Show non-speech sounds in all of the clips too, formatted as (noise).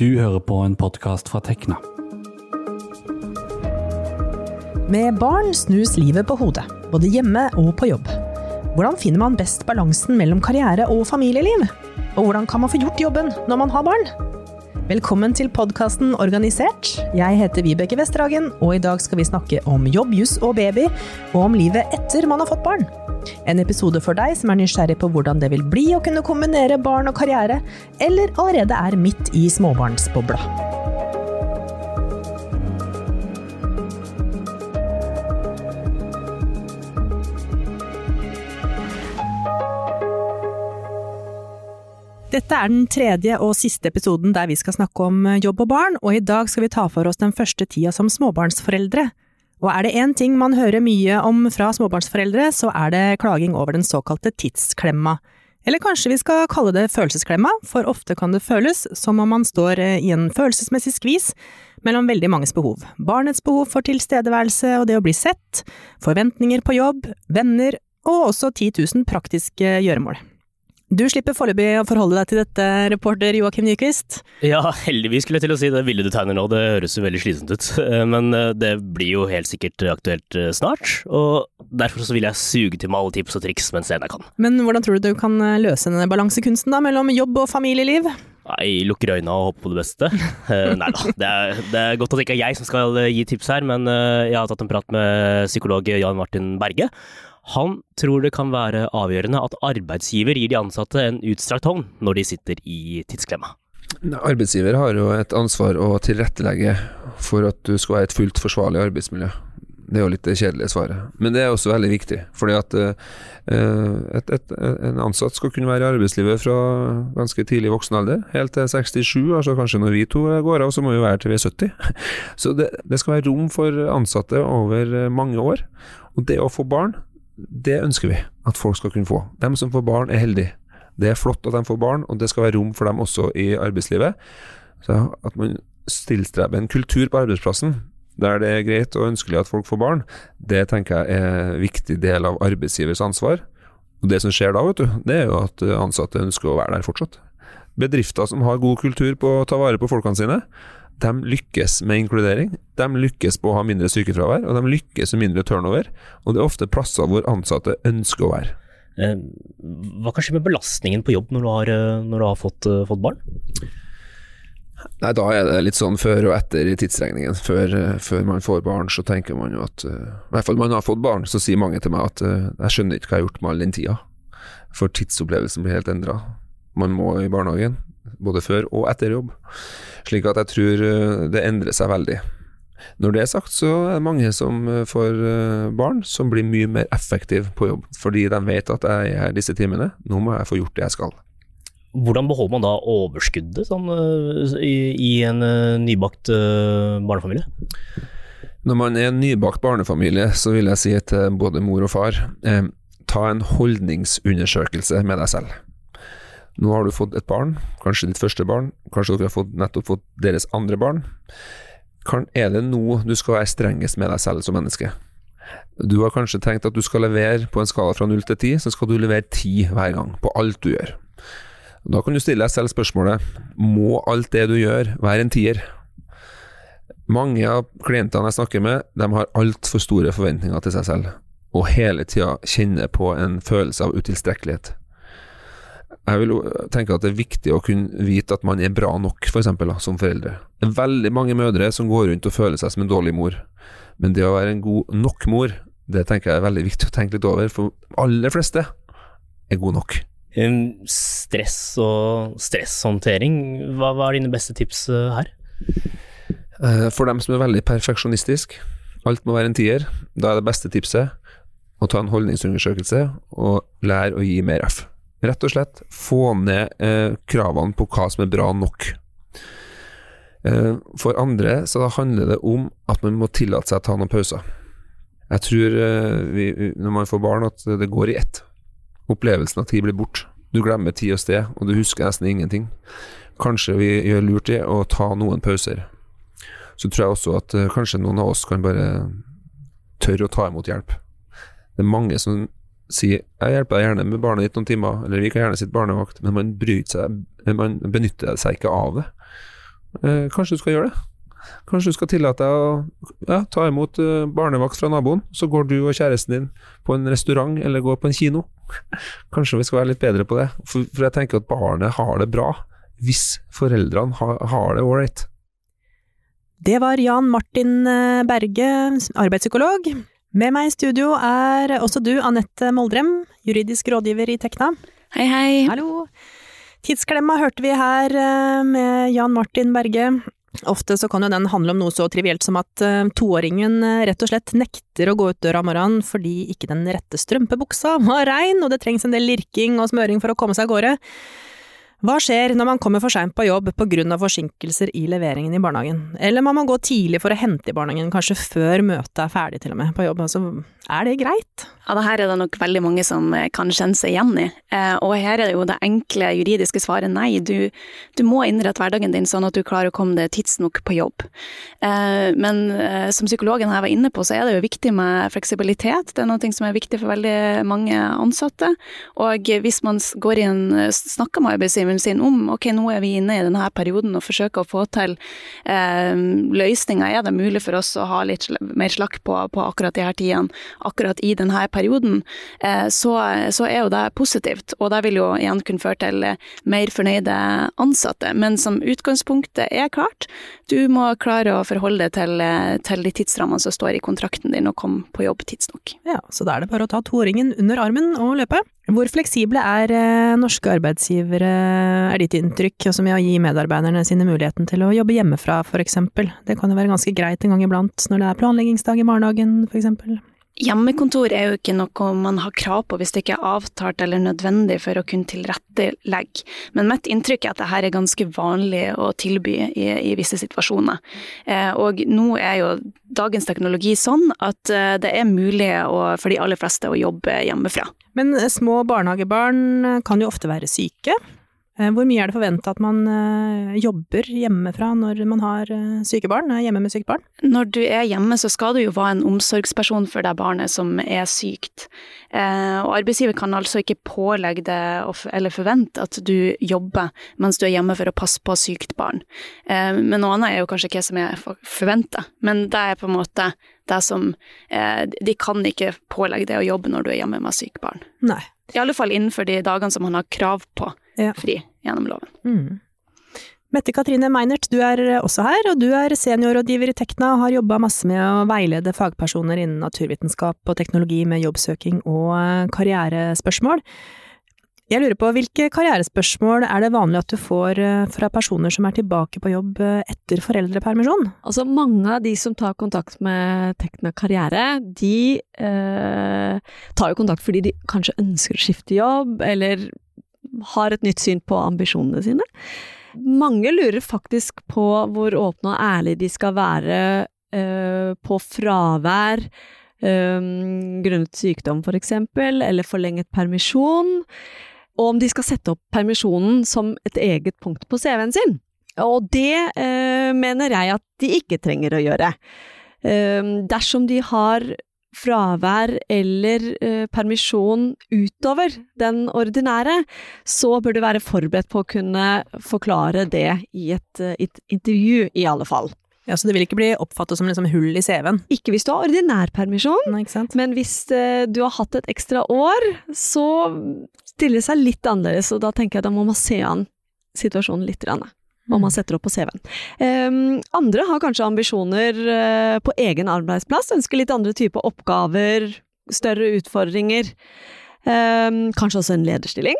Du hører på en podkast fra Tekna. Med barn snus livet på hodet, både hjemme og på jobb. Hvordan finner man best balansen mellom karriere og familieliv? Og hvordan kan man få gjort jobben når man har barn? Velkommen til podkasten Organisert. Jeg heter Vibeke Vesterhagen, og i dag skal vi snakke om jobb, juss og baby, og om livet etter man har fått barn. En episode for deg som er nysgjerrig på hvordan det vil bli å kunne kombinere barn og karriere, eller allerede er midt i småbarnsbobla. Dette er den tredje og siste episoden der vi skal snakke om jobb og barn, og i dag skal vi ta for oss den første tida som småbarnsforeldre. Og er det én ting man hører mye om fra småbarnsforeldre, så er det klaging over den såkalte tidsklemma. Eller kanskje vi skal kalle det følelsesklemma, for ofte kan det føles som om man står i en følelsesmessig skvis mellom veldig manges behov. Barnets behov for tilstedeværelse og det å bli sett, forventninger på jobb, venner og også 10 000 praktiske gjøremål. Du slipper foreløpig å forholde deg til dette, reporter Joakim Nyquist. Ja, heldigvis skulle jeg til å si det bildet du tegner nå, det høres jo veldig slitsomt ut. Men eh, det blir jo helt sikkert aktuelt eh, snart, og derfor så vil jeg suge til meg alle tips og triks mens jeg kan. Men hvordan tror du du kan eh, løse denne balansekunsten da, mellom jobb og familieliv? Nei, lukker øynene og håper på det beste. Nei da, det er, det er godt at det ikke er jeg som skal gi tips her, men jeg har tatt en prat med psykolog Jan Martin Berge. Han tror det kan være avgjørende at arbeidsgiver gir de ansatte en utstrakt hånd når de sitter i tidsklemma. Arbeidsgiver har jo et ansvar å tilrettelegge for at du skal ha et fullt forsvarlig arbeidsmiljø. Det er jo litt det kjedelige svaret, men det er også veldig viktig. fordi at uh, et, et, en ansatt skal kunne være i arbeidslivet fra ganske tidlig voksen alder, helt til 67, altså kanskje når vi to går av, så må vi være til vi er 70. (laughs) Så det, det skal være rom for ansatte over mange år. Og det å få barn, det ønsker vi at folk skal kunne få. De som får barn, er heldige. Det er flott at de får barn, og det skal være rom for dem også i arbeidslivet. Så At man tilstreber en kultur på arbeidsplassen der det er greit og ønskelig at folk får barn, det tenker jeg er en viktig del av arbeidsgivers ansvar. Og Det som skjer da, vet du, det er jo at ansatte ønsker å være der fortsatt. Bedrifter som har god kultur på å ta vare på folkene sine, de lykkes med inkludering. De lykkes på å ha mindre sykefravær, og de lykkes med mindre turnover. Og det er ofte plasser hvor ansatte ønsker å være. Eh, hva kan skje med belastningen på jobb når du har, eh, når du har fått, eh, fått, barn? Nei, Da er det litt sånn før og etter i tidsregningen. Før, før man får barn, så tenker man jo at I hvert fall man har fått barn, så sier mange til meg at jeg skjønner ikke hva jeg har gjort med all den tida. For tidsopplevelsen blir helt endra. Man må i barnehagen, både før og etter jobb. Slik at jeg tror eh, det endrer seg veldig. Når det er sagt, så er det mange som eh, får eh, barn som blir mye mer effektive på jobb, fordi de vet at jeg er disse timene. Nå må jeg få gjort det jeg skal. Hvordan beholder man da overskuddet sånn, i, i, en nybakt barnefamilie? Når man er en nybakt barnefamilie, så vil jeg si til både mor og far, eh, ta en holdningsundersøkelse med deg selv. Nå har du fått et barn, kanskje ditt første barn, kanskje dere har fått, nettopp fått deres andre barn. Kan, er det nå du skal være strengest med deg selv som menneske? Du har kanskje tenkt at du skal levere på en skala fra null til ti, så skal du levere ti hver gang, på alt du gjør. Da kan du stille deg selv spørsmålet må alt det du gjør være en tier? Mange av klientene jeg snakker med, de har altfor store forventninger til seg selv, og hele tida kjenner på en følelse av utilstrekkelighet jeg vil tenke at det er viktig å kunne vite at man er bra nok, f.eks. For eksempel, som foreldre. Det er veldig mange mødre som går rundt og føler seg som en dårlig mor, men det å være en god nok mor, det tenker jeg er veldig viktig å tenke litt over, for aller fleste er god nok. Stress og stresshåndtering, hva, hva er dine beste tips eh, her? Eh, for dem som er veldig perfeksjonistisk, alt må være en tier, da er det beste tipset å ta en holdningsundersøkelse og lære å gi mer F. Rett og slett få ned eh, kravene på hva som er bra nok. Eh, for andre så handler det om at man må tillate seg å ta noen pauser. Jeg tror eh, vi, når man får barn at det går i ett. Opplevelsen av tid blir borte. Du glemmer tid og sted, og du husker nesten ingenting. Kanskje vi gjør lurt i å ta noen pauser. Så tror jeg også at eh, kanskje noen av oss kan bare tørre å ta imot hjelp. Det er mange som si jeg hjelper deg gjerne med barnet ditt noen timer, eller vi kan gjerne sitte barnevakt, men man, seg, man benytter seg ikke av det. Eh, kanskje du skal gjøre det? Kanskje du skal tillate deg å ja, ta imot uh, barnevakt fra naboen, så går du og kjæresten din på en restaurant eller går på en kino. (laughs) Kanskje vi skal være litt bedre på det, for, for jeg tenker at barnet har det bra hvis foreldrene har, har det ålreit. Det var Jan Martin eh, Berge, arbeidspsykolog. Med meg i studio er også du, Anette Moldrem, juridisk rådgiver i Tekna. Hei, hei. Hallo. Tidsklemma hørte vi her eh, med Jan Martin Berge. Ofte så kan jo den handle om noe så trivielt som at uh, toåringen uh, rett og slett nekter å gå ut døra om morgenen fordi ikke den rette strømpebuksa var rein, og det trengs en del lirking og smøring for å komme seg av gårde. Hva skjer når man kommer for seint på jobb av forsinkelser i leveringen i barnehagen? Eller man må gå tidlig for å hente i barnehagen, kanskje før møtet er ferdig til og med på jobb. Altså, er det greit? Ja, det her er det nok veldig mange som eh, kan kjenne seg igjen i. Eh, og her er det jo det enkle juridiske svaret nei. Du, du, må innrette hverdagen din sånn at du klarer å komme deg tidsnok på jobb. Eh, men som psykologen her var inne på, så er det jo viktig med fleksibilitet. Det er noe som er viktig for veldig mange ansatte. Og hvis man går inn, snakker med arbeidsgiver arbeidsgiveren sin om ok, nå er vi inne i denne perioden og forsøker å få til løsninger. Er det mulig for oss å ha litt mer slakk på, på akkurat de her tidene, akkurat i denne perioden, eh, så, så, er jo det positivt. Og det vil jo igjen kunne føre til eh, mer fornøyde ansatte. Men som utgangspunktet er klart, du må klare å forholde deg til, eh, til de tidsrammene som står i kontrakten din, og komme på jobb tidsnok. Ja, så da er det bare å ta toåringen under armen og løpe. Hvor fleksible er norske arbeidsgivere, er ditt inntrykk, også med å gi medarbeiderne sine muligheten til å jobbe hjemmefra, for eksempel? Det kan jo være ganske greit en gang iblant når det er planleggingsdag i barnehagen, for eksempel? Hjemmekontor er jo ikke noe man har krav på hvis det ikke er avtalt eller nødvendig for å kunne tilrettelegge, men mitt inntrykk er at dette er ganske vanlig å tilby i, i visse situasjoner. Eh, og nå er jo dagens teknologi sånn at eh, det er mulig å, for de aller fleste å jobbe hjemmefra. Men små barnehagebarn kan jo ofte være syke. Eh, hvor mye er det forventa at man eh, jobber hjemmefra når man har eh, syke barn, hjemme med sykt barn? Når du er hjemme, så skal du jo være en omsorgsperson for det barnet som er sykt. Og arbeidsgiver kan altså ikke pålegge deg eller forvente at du jobber mens du er hjemme for å passe på sykt barn. Men noe annet er jo kanskje hva som er forventa, men det er på en måte det som De kan ikke pålegge deg å jobbe når du er hjemme med sykt barn. Nei. I alle fall innenfor de dagene som man har krav på ja. fri gjennom loven. Mm. Mette Katrine Meinert, du er også her, og du er seniorrådgiver i Tekna og har jobba masse med å veilede fagpersoner innen naturvitenskap og teknologi med jobbsøking og eh, karrierespørsmål. Jeg lurer på, hvilke karrierespørsmål er det vanlig at du får eh, fra personer som er tilbake på jobb eh, etter foreldrepermisjon? Altså, mange av de som tar kontakt med Tekna karriere, de eh, tar jo kontakt fordi de kanskje ønsker å skifte jobb, eller har et nytt syn på ambisjonene sine. Mange lurer faktisk på hvor åpne og ærlige de skal være uh, på fravær um, grunnet sykdom, for eksempel, eller forlenget permisjon, og om de skal sette opp permisjonen som et eget punkt på CV-en sin. Og det uh, mener jeg at de ikke trenger å gjøre. Dersom de har fravær eller eh, permisjon utover den ordinære, så bør du være forberedt på å kunne forklare det i et, eh, et intervju, i alle fall. Ja, Så det vil ikke bli oppfattet som liksom hull i CV-en? Ikke hvis du har ordinær permisjon, men hvis eh, du har hatt et ekstra år, så stiller det seg litt annerledes, og da tenker jeg da må man se an situasjonen litt. Grann om man setter opp på CV-en. Um, andre har kanskje ambisjoner uh, på egen arbeidsplass, ønsker litt andre typer oppgaver, større utfordringer. Um, kanskje også en lederstilling.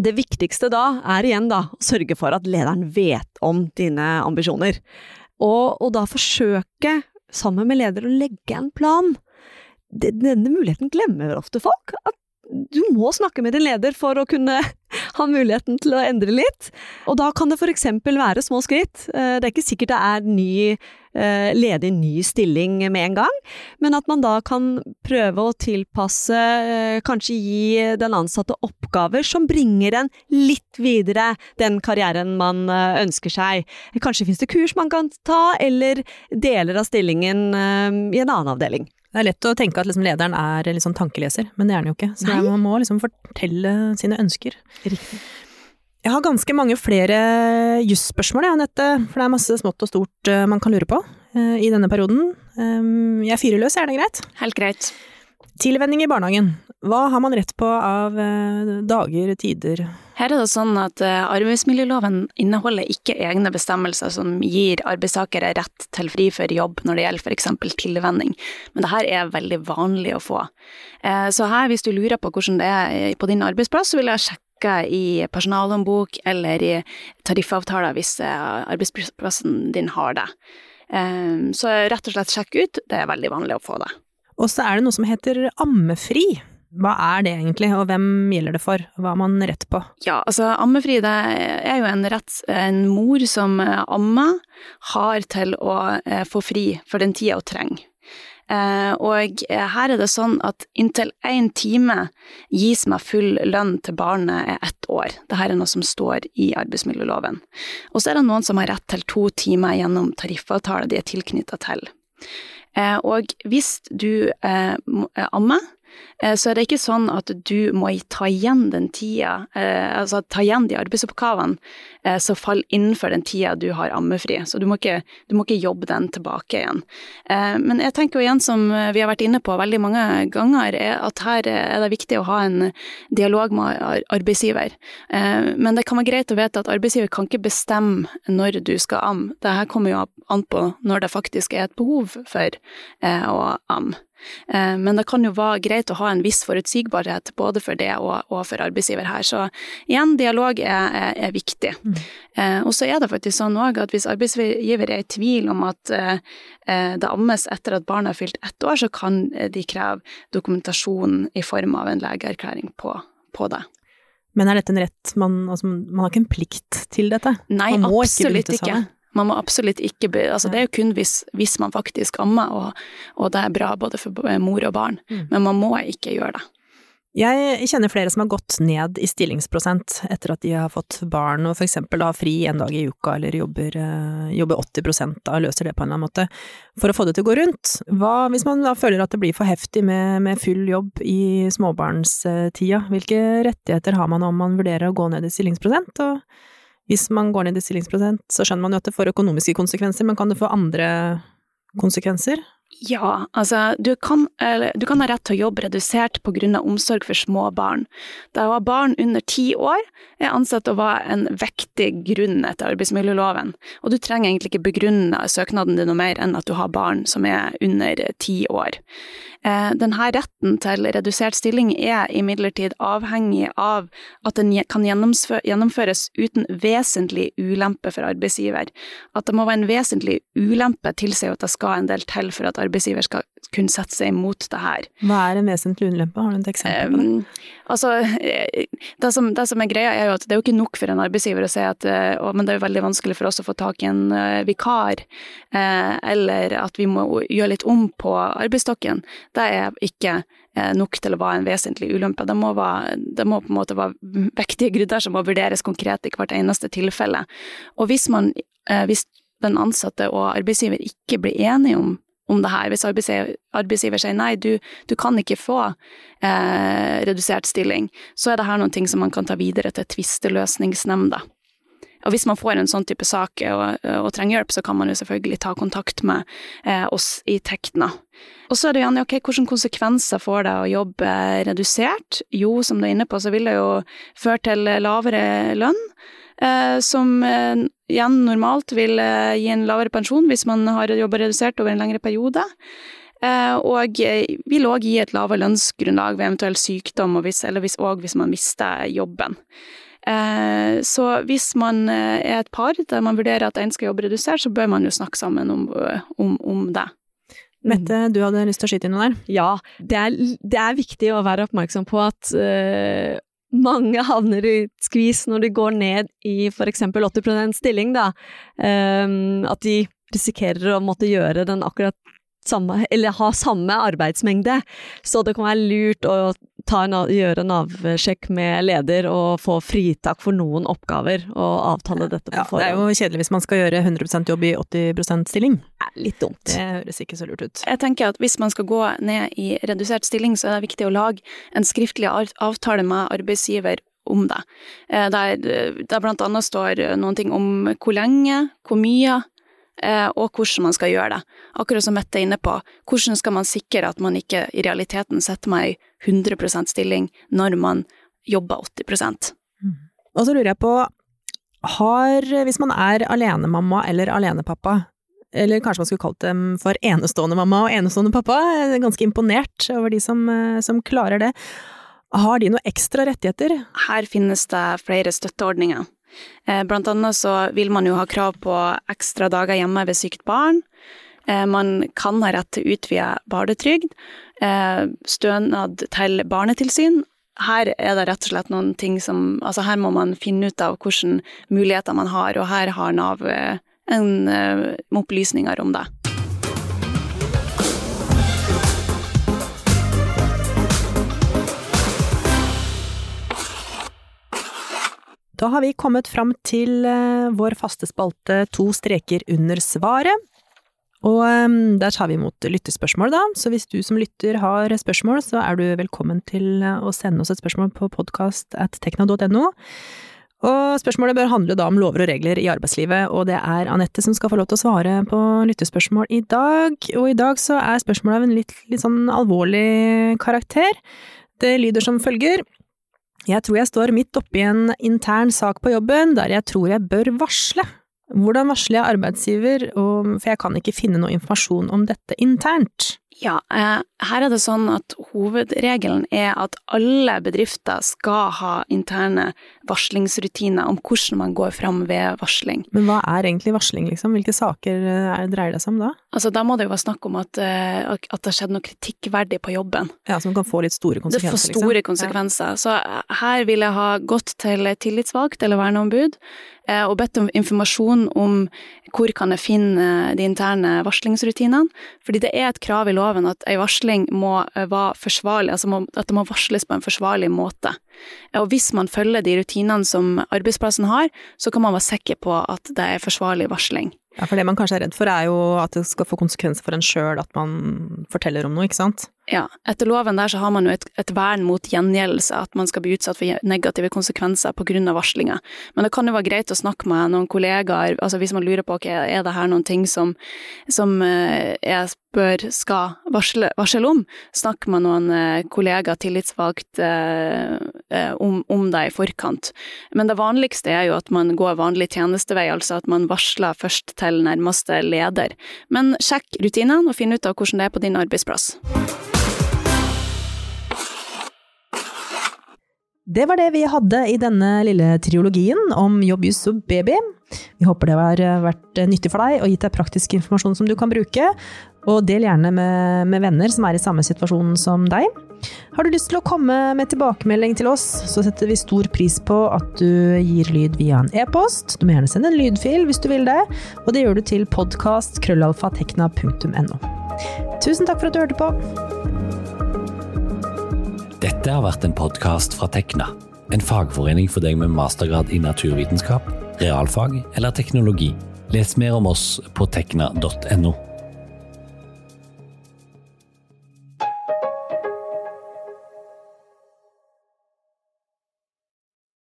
Det viktigste da er igjen da å sørge for at lederen vet om dine ambisjoner. Og, og da forsøke, sammen med leder, å legge en plan. Denne muligheten glemmer ofte folk. At du må snakke med din leder for å kunne (laughs) ha muligheten til å endre litt. Og da kan det f.eks. være små skritt. Eh, det er ikke sikkert det er ny, eh, ledig ny stilling med en gang, men at man da kan prøve å tilpasse, eh, kanskje gi den ansatte oppgaver som bringer en litt videre den karrieren man ønsker seg. Kanskje finnes det kurs man kan ta, eller deler av stillingen i en annen avdeling. Det er lett å tenke at liksom lederen er liksom tankeleser, men det er han jo ikke. Så man må liksom fortelle sine ønsker. Riktig. Jeg har ganske mange flere jusspørsmål, jeg, Anette, for det er masse smått og stort uh, man kan lure på uh, i denne perioden. Um, jeg fyrer løs, er det greit? Helt greit. Tilvenning i barnehagen. Hva har man rett på av uh, dager, tider? Her er det sånn at arbeidsmiljøloven inneholder ikke egne bestemmelser som gir arbeidstakere rett til fri for jobb når det gjelder f.eks. tilvenning, men det her er veldig vanlig å få. Så her, hvis du lurer på hvordan det er på din arbeidsplass, så vil jeg sjekke i personalhåndbok eller i tariffavtaler hvis eh, arbeidsplassen din har det. Så rett og slett sjekk ut, det er veldig vanlig å få det. Og så er det noe som heter ammefri. Hva er det egentlig, og hvem gjelder det for? Hva har man rett på? Ja, altså ammefri det er jo en rett en mor som ammer, har til å eh, få fri for den tida hun trenger. Eh, og eh, her er det sånn at inntil én time gis meg full lønn til barnet er ett år. Dette er noe som står i arbeidsmiljøloven. Og så er det noen som har rett til to timer gjennom tariffavtale de er tilknytta til. Eh, og hvis du ammer, Eh, så er det ikke sånn at du må ta igjen den tida, eh, altså ta igjen de arbeidsoppgavene eh, som faller innenfor den tida du har ammefri. Så du må, ikke, du må ikke jobbe den tilbake igjen. Men jeg tenker jo igjen, som vi har vært inne på veldig mange ganger, at her er det viktig å ha en dialog med arbeidsgiver. Men det kan være greit å vite at arbeidsgiver kan ikke bestemme når du skal amme. Dette kommer jo an på når det faktisk er et behov for å amme. Eh, men det kan jo være greit å ha en viss forutsigbarhet både for det og, og for arbeidsgiver her. Så igjen, dialog er, er, er viktig. Mm. Eh, og så er det faktisk sånn òg at hvis arbeidsgiver er i tvil om at eh, det ammes etter at barnet har fylt ett år, så kan de kreve dokumentasjon i form av en legeerklæring på, på det. Men er dette en rett man, altså, man har ikke en plikt til dette? Nei, absolutt ikke. Man må absolutt ikke be, altså Det er jo kun hvis, hvis man faktisk ammer, og, og, det er bra både for mor og barn, mm. men man må ikke gjøre det. Jeg kjenner flere som har gått ned i stillingsprosent etter at de har fått barn og eksempel har fri en dag i uka eller jobber, eh, jobber 80% da, løser det på en eller annen måte, for å få det til å gå rundt. Hva hvis man da føler at det blir for heftig med, med full jobb i småbarnstida, hvilke rettigheter har man om man vurderer å gå ned i stillingsprosent? og hvis man går ned i stillingsprosent, så skjønner man jo at det får økonomiske konsekvenser, men kan det få andre konsekvenser? Ja, altså du kan, du kan, ha rett til å jobbe redusert av omsorg for små barn. Da å ha barn under ti år er ansett å være en vektig grunn etter arbeidsmiljøloven, og du trenger egentlig ikke begrunne søknaden din noe mer enn at du har barn som er under ti år. Eh, denne retten til redusert stilling er imidlertid avhengig av at den kan gjennomføres uten vesentlig ulempe for arbeidsgiver. At det må være en vesentlig ulempe tilsier at det skal en del til for at arbeidsgiver skal kunne sette seg imot det her. Hva er en vesentlig ulempe, har du et eksempel på det? Um, altså, eh, det som, det som, er greia er jo at det er jo ikke nok for en arbeidsgiver å si at å, men det er jo veldig vanskelig for oss å få tak i en uh, vikar, eller at vi må gjøre litt om på arbeidsstokken det er ikke eh, nok til å være en vesentlig ulempe. Det må, være, det må på en måte være vektige grunner som må vurderes konkret i hvert eneste tilfelle. Og hvis, man, eh, hvis den ansatte og arbeidsgiver ikke blir enige om, om det her, hvis arbeidsgiver, sier nei, du, du kan ikke få eh, redusert stilling, så er det her noen ting som man kan ta videre til tvisteløsningsnemnda. Og hvis man får en sånn type sak og, og, trenger hjelp, så kan man jo selvfølgelig ta kontakt med eh, oss i Tekna. Og så er det jo gjerne ok, hvilke konsekvenser får det å jobbe redusert? Jo, som du er inne på, så vil det jo føre til lavere lønn. Eh, som eh, igjen normalt vil eh, gi en lavere pensjon hvis man har jobba redusert over en lengre periode. Eh, og vil òg gi et lavere lønnsgrunnlag ved eventuell sykdom, hvis, eller hvis, og hvis man mister jobben. Eh, så hvis man er et par der man vurderer at en skal jobbe redusert, så bør man jo snakke sammen om, om, om det. Mette, du hadde lyst til å skyte inn noe der? Ja, det er, det er, viktig å være oppmerksom på at mange havner i skvis når de går ned i f.eks. 80 stilling, da. Um, at de risikerer å måtte gjøre den akkurat samme, eller ha samme arbeidsmengde. Så det kan være lurt å en, gjøre en avsjekk med leder og få fritak for noen oppgaver, og avtale dette på ja, forhånd. Det er jo kjedelig hvis man skal gjøre 100% jobb i 80% stilling. Litt dumt. Det høres ikke så lurt ut. Jeg tenker at hvis man skal gå ned i redusert stilling, så er det viktig å lage en skriftlig avtale med arbeidsgiver om det. Der der blant annet står noen ting om hvor lenge, hvor mye, og hvordan man skal gjøre det. Akkurat som Mette er inne på, hvordan skal man sikre at man ikke i realiteten setter meg i 100% stilling når man jobber 80 mm. Og så lurer jeg på, har, hvis man er alenemamma eller alenepappa, eller kanskje man skulle kalt dem for enestående mamma og enestående pappa, ganske imponert over de som, som klarer det. Har de noen ekstra rettigheter? Her finnes det flere støtteordninger. Eh, blant annet så vil man jo ha krav på ekstra dager hjemme ved sykt barn. Eh, man kan ha rett til utvidet barnetrygd, eh, stønad til barnetilsyn. Her er det rett og slett noen ting som Altså her må man finne ut av hvilke muligheter man har, og her har Nav en opplysninger om det. Da har vi kommet fram til uh, vår faste spalte To streker under svaret. Og um, der tar vi imot lyttespørsmål, da, så hvis du som lytter har spørsmål, så er du velkommen til uh, å sende oss et spørsmål på podkast. Og spørsmålet bør handle da om lover og regler i arbeidslivet, og det er Anette som skal få lov til å svare på lyttespørsmål i dag. Og i dag så er spørsmålet av en litt, litt sånn alvorlig karakter. Det lyder som følger. Jeg tror jeg står midt oppi en intern sak på jobben der jeg tror jeg bør varsle. Hvordan varsler jeg arbeidsgiver, for jeg kan ikke finne noe informasjon om dette internt? Ja, eh, her er det sånn at hovedregelen er at alle bedrifter skal ha interne varslingsrutiner om hvordan man går fram ved varsling. Men hva er egentlig varsling, liksom? Hvilke saker eh, dreier det seg om da? Altså, da må det jo være snakk om at, eh, at det har skjedd noe kritikkverdig på jobben. Ja, Som kan få litt store konsekvenser? Det får store liksom. konsekvenser. Så her vil jeg ha gått til tillitsvalgt eller verneombud og bedt om informasjon om hvor kan jeg finne de interne varslingsrutinene. Fordi det er et krav i loven at ei varsling må eh, være forsvarlig, altså at det må varsles på en forsvarlig måte. Og hvis man følger de rutinene som arbeidsplassen har, så kan man være sikker på at det er forsvarlig varsling. Ja, for det man kanskje er redd for er jo at det skal få konsekvenser for en sjøl at man forteller om noe, ikke sant? Ja, etter loven der så har man jo et, et vern mot gjengjeldelse, at man skal bli utsatt for negative konsekvenser av varslinga. Men det kan jo være greit å snakke med noen kollegaer, altså hvis man lurer på ok, er det her noen ting som, som eh, jeg bør, skal varsle, varsle om, snakk med noen eh, kollegaer, tillitsvalgt, eh, om, om det i forkant. Men det vanligste er jo at man går vanlig tjenestevei, altså at man varsler først til nærmeste leder. Men sjekk rutinene og finn ut av hvordan det er på din arbeidsplass. Det var det vi hadde i denne lille triologien om jobb, juss og baby. Vi håper det har vært nyttig for deg og gitt deg praktisk informasjon som du kan bruke. Og del gjerne med, med, venner som er i samme situasjon som deg. Har du lyst til å komme med tilbakemelding til oss, så setter vi stor pris på at du gir lyd via en e-post. Du må gjerne sende en lydfil hvis du vil det, og det gjør du til podkast.krøllalfatekna.no. Tusen takk for at du hørte på. Dette har vært en podkast fra Tekna, en fagforening for deg med mastergrad i naturvitenskap, realfag eller teknologi. Les mer om oss på tekna.no.